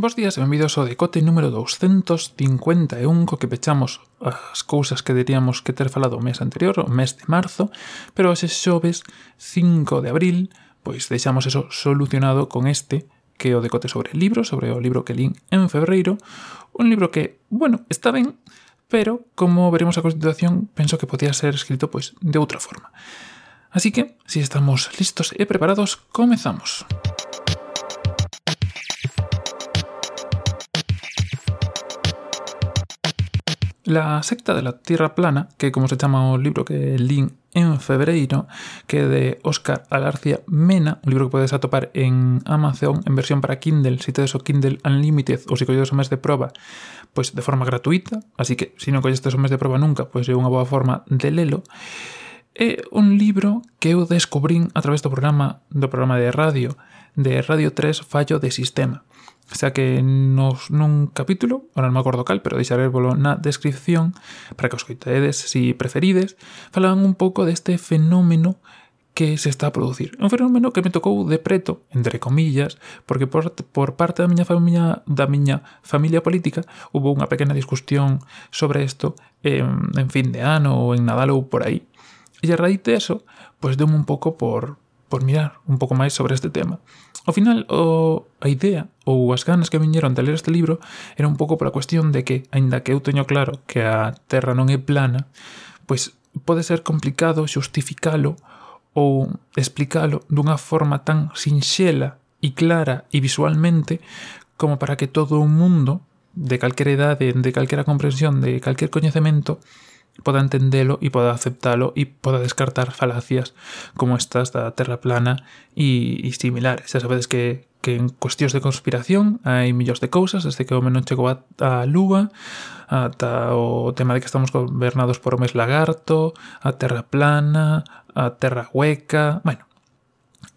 Bos días e benvidos ao decote número 251 co que pechamos as cousas que diríamos que ter falado o mes anterior, o mes de marzo, pero hoxe xoves 5 de abril, pois deixamos eso solucionado con este que é o decote sobre libros, sobre o libro que lín en febreiro, un libro que, bueno, está ben, pero como veremos a continuación, penso que podía ser escrito pois de outra forma. Así que, se si estamos listos e preparados, comezamos. Comezamos. La secta de la Tierra Plana, que como se chama o libro que lín en febreiro, que é de Óscar Alarcia Mena, un libro que podes atopar en Amazon en versión para Kindle, se si tedes o Kindle Unlimited ou se si colledes o mes de proba, pois de forma gratuita, así que se si non collestes o mes de proba nunca, pois é unha boa forma de lelo. É un libro que eu descubrín a través do programa do programa de radio, de Radio 3 Fallo de Sistema Xa que nos, nun capítulo, ahora non me acordo cal, pero deixarévolo na descripción para que os coitedes se si preferides, falaban un pouco deste fenómeno que se está a producir. Un fenómeno que me tocou de preto, entre comillas, porque por, por parte da miña familia da miña familia política hubo unha pequena discusión sobre isto en, en fin de ano ou en Nadal ou por aí. E a raíz de eso, pois pues, deu un pouco por, por mirar un pouco máis sobre este tema. Ao final, o, a idea ou as ganas que viñeron de ler este libro era un pouco pola cuestión de que, aínda que eu teño claro que a Terra non é plana, pois pode ser complicado xustificalo ou explicalo dunha forma tan sinxela e clara e visualmente como para que todo o mundo de calquera idade, de calquera comprensión, de calquer coñecemento poda entendelo e poda aceptalo e poda descartar falacias como estas da Terra plana e, e similares. Xa sabedes que, que en cuestións de conspiración hai millóns de cousas, desde que o menos chegou a, a Lúa, ata o tema de que estamos gobernados por homes lagarto, a Terra plana, a Terra hueca, bueno,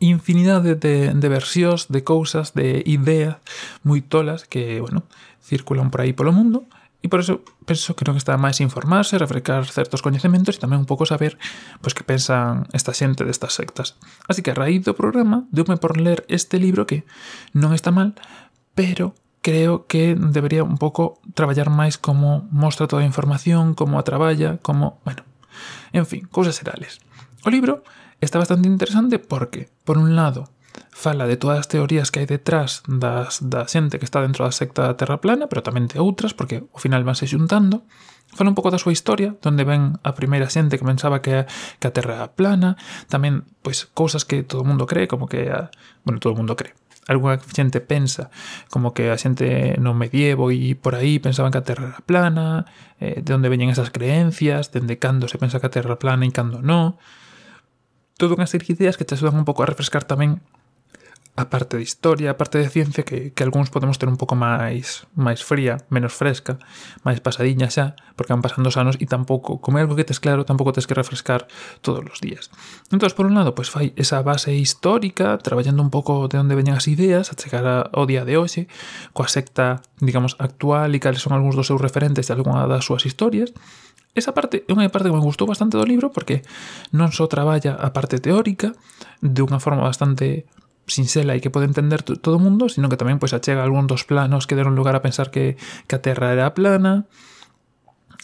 infinidade de, de versións, de cousas, de ideas moi tolas que, bueno, circulan por aí polo mundo, E por eso penso que non está máis informarse, refrescar certos coñecementos e tamén un pouco saber pois que pensan esta xente destas sectas. Así que a raíz do programa deume por ler este libro que non está mal, pero creo que debería un pouco traballar máis como mostra toda a información, como a traballa, como, bueno, en fin, cousas serales. O libro está bastante interesante porque, por un lado, fala de todas as teorías que hai detrás das, da xente que está dentro da secta da Terra plana, pero tamén de outras, porque ao final vanse xuntando. Fala un pouco da súa historia, donde ven a primeira xente que pensaba que, que a Terra era plana, tamén pois cousas que todo o mundo cree, como que a, bueno, todo o mundo cree. Alguna xente pensa, como que a xente no medievo e por aí pensaban que a Terra era plana, eh, de onde veñen esas creencias, dende cando se pensa que a Terra plana e cando non. Todo unha serie de ideas que te axudan un pouco a refrescar tamén a parte de historia, a parte de ciencia que, que algúns podemos ter un pouco máis máis fría, menos fresca, máis pasadiña xa, porque van pasando os anos e tampouco, como é algo que tes claro, tampouco tes que refrescar todos os días. Entón, por un lado, pois fai esa base histórica, traballando un pouco de onde veñen as ideas, a chegar ao día de hoxe, coa secta, digamos, actual e cales son algúns dos seus referentes de algunha das súas historias, Esa parte é unha parte que me gustou bastante do libro porque non só traballa a parte teórica de unha forma bastante sinxela e que pode entender todo o mundo, sino que tamén pois achega algún dos planos que deron lugar a pensar que, que a Terra era plana,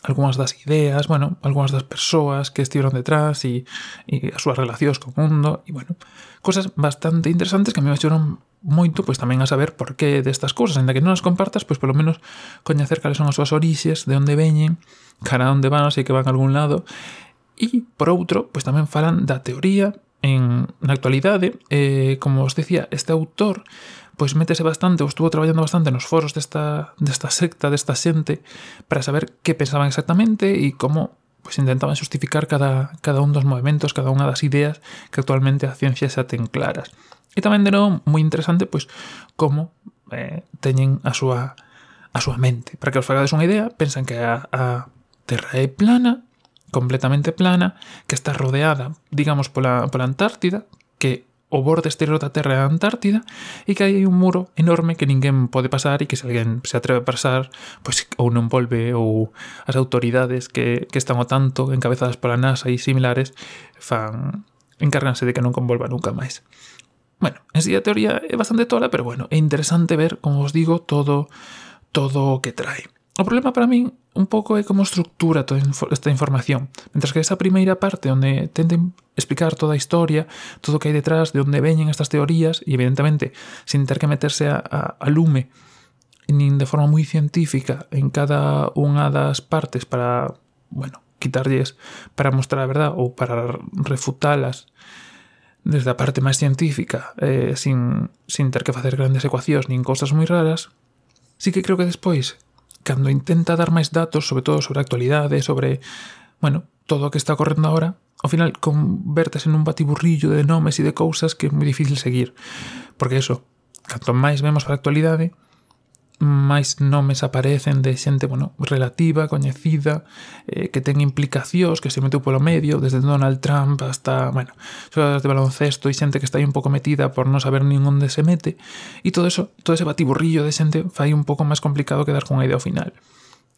algunhas das ideas, bueno, algunhas das persoas que estiveron detrás e, e as súas relacións co mundo, e bueno, cosas bastante interesantes que a mí me axudaron moito pois tamén a saber por que destas cousas, ainda que non as compartas, pois polo menos coñecer cales son as súas orixes, de onde veñen, cara a onde van, se que van a algún lado, e por outro, pois tamén falan da teoría en, na actualidade, eh, como os decía, este autor pois métese bastante, ou estuvo traballando bastante nos foros desta, desta secta, desta xente, para saber que pensaban exactamente e como pois intentaban justificar cada, cada un dos movimentos, cada unha das ideas que actualmente a ciencia xa ten claras. E tamén de novo, moi interesante pois como eh, teñen a súa a súa mente. Para que os fagades unha idea, pensan que a, a Terra é plana, completamente plana que está rodeada, digamos, pola, pola Antártida, que o borde exterior da Terra é a Antártida e que hai un muro enorme que ninguén pode pasar e que se alguén se atreve a pasar pois ou non volve ou as autoridades que, que están o tanto encabezadas pola NASA e similares fan encárganse de que non convolva nunca máis. Bueno, en sí a teoría é bastante tola, pero bueno, é interesante ver, como os digo, todo todo o que trae. O problema para min un pouco é como estructura toda esta información. Mentras que esa primeira parte onde tenten explicar toda a historia, todo o que hai detrás, de onde veñen estas teorías, e evidentemente sin ter que meterse a, a, a lume nin de forma moi científica en cada unha das partes para, bueno, quitarlles para mostrar a verdade ou para refutalas desde a parte máis científica, eh, sin, sin ter que facer grandes ecuacións nin cosas moi raras, sí que creo que despois cando intenta dar máis datos, sobre todo sobre a actualidade, sobre, bueno, todo o que está ocorrendo agora, ao final convertese nun batiburrillo de nomes e de cousas que é moi difícil seguir. Porque eso, canto máis vemos para a actualidade, máis nomes aparecen de xente, bueno, relativa, coñecida, eh, que ten implicacións, que se meteu polo medio, desde Donald Trump hasta, bueno, xogadores de baloncesto e xente que está aí un pouco metida por non saber nin onde se mete, e todo eso, todo ese batiburrillo de xente fai un pouco máis complicado que dar con idea ao final.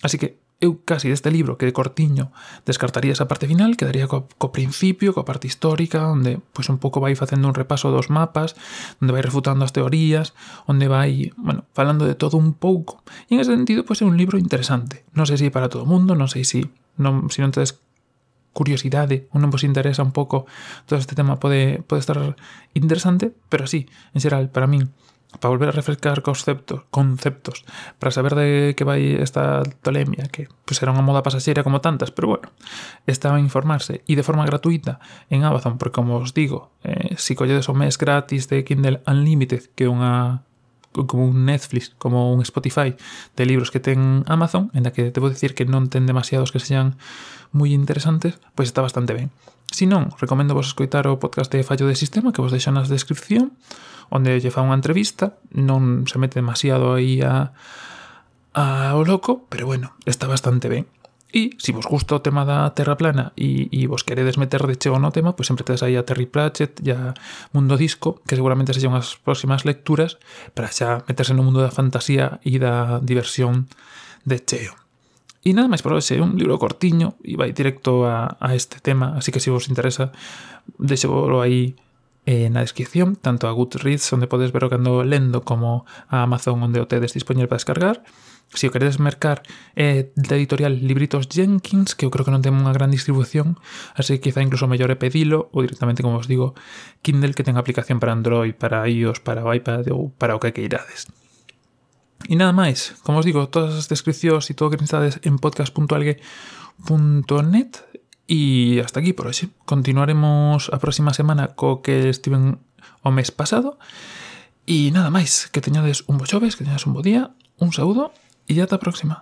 Así que eu casi deste libro que de cortiño descartaría esa parte final, quedaría co, co principio, co parte histórica, onde pois un pouco vai facendo un repaso dos mapas, onde vai refutando as teorías, onde vai, bueno, falando de todo un pouco. E en ese sentido, pois é un libro interesante. Non sei se é para todo o mundo, non sei se non, se non tedes curiosidade ou non vos interesa un pouco todo este tema pode, pode estar interesante, pero sí, en xeral, para min para volver a refrescar conceptos, conceptos para saber de que vai esta tolemia, que pues era unha moda pasaxeira como tantas, pero bueno, estaba a informarse e de forma gratuita en Amazon, porque como os digo, eh, si colledes o mes gratis de Kindle Unlimited, que é unha como un Netflix, como un Spotify de libros que ten Amazon, en la que debo decir que non ten demasiados que sean moi interesantes, pois pues está bastante ben. Si non, recomendo vos escoitar o podcast de Fallo de Sistema que vos deixo na descripción, onde lle fa unha entrevista, non se mete demasiado aí a, a o loco, pero bueno, está bastante ben. E se vos gusta o tema da Terra plana e, e vos queredes meter de cheo no tema, pois sempre tedes aí a Terry Pratchett e a Mundo Disco, que seguramente sexan as próximas lecturas para xa meterse no mundo da fantasía e da diversión de cheo. E nada máis por hoxe, un libro cortiño e vai directo a, a este tema, así que se vos interesa, deixevolo aí eh, na descripción, tanto a Goodreads, onde podes ver o que ando lendo, como a Amazon, onde o tedes dispoñer para descargar. Se o queredes mercar é eh, da editorial Libritos Jenkins, que eu creo que non ten unha gran distribución, así que quizá incluso mellor é pedilo, ou directamente, como vos digo, Kindle, que ten aplicación para Android, para iOS, para o iPad ou para o que queirades. E nada máis, como os digo, todas as descripcións e todo o que necesitades en podcast.algue.net e hasta aquí por hoxe. Continuaremos a próxima semana co que estiven o mes pasado. E nada máis, que teñades un bo xoves, que teñades un bo día, un saúdo e ata a próxima.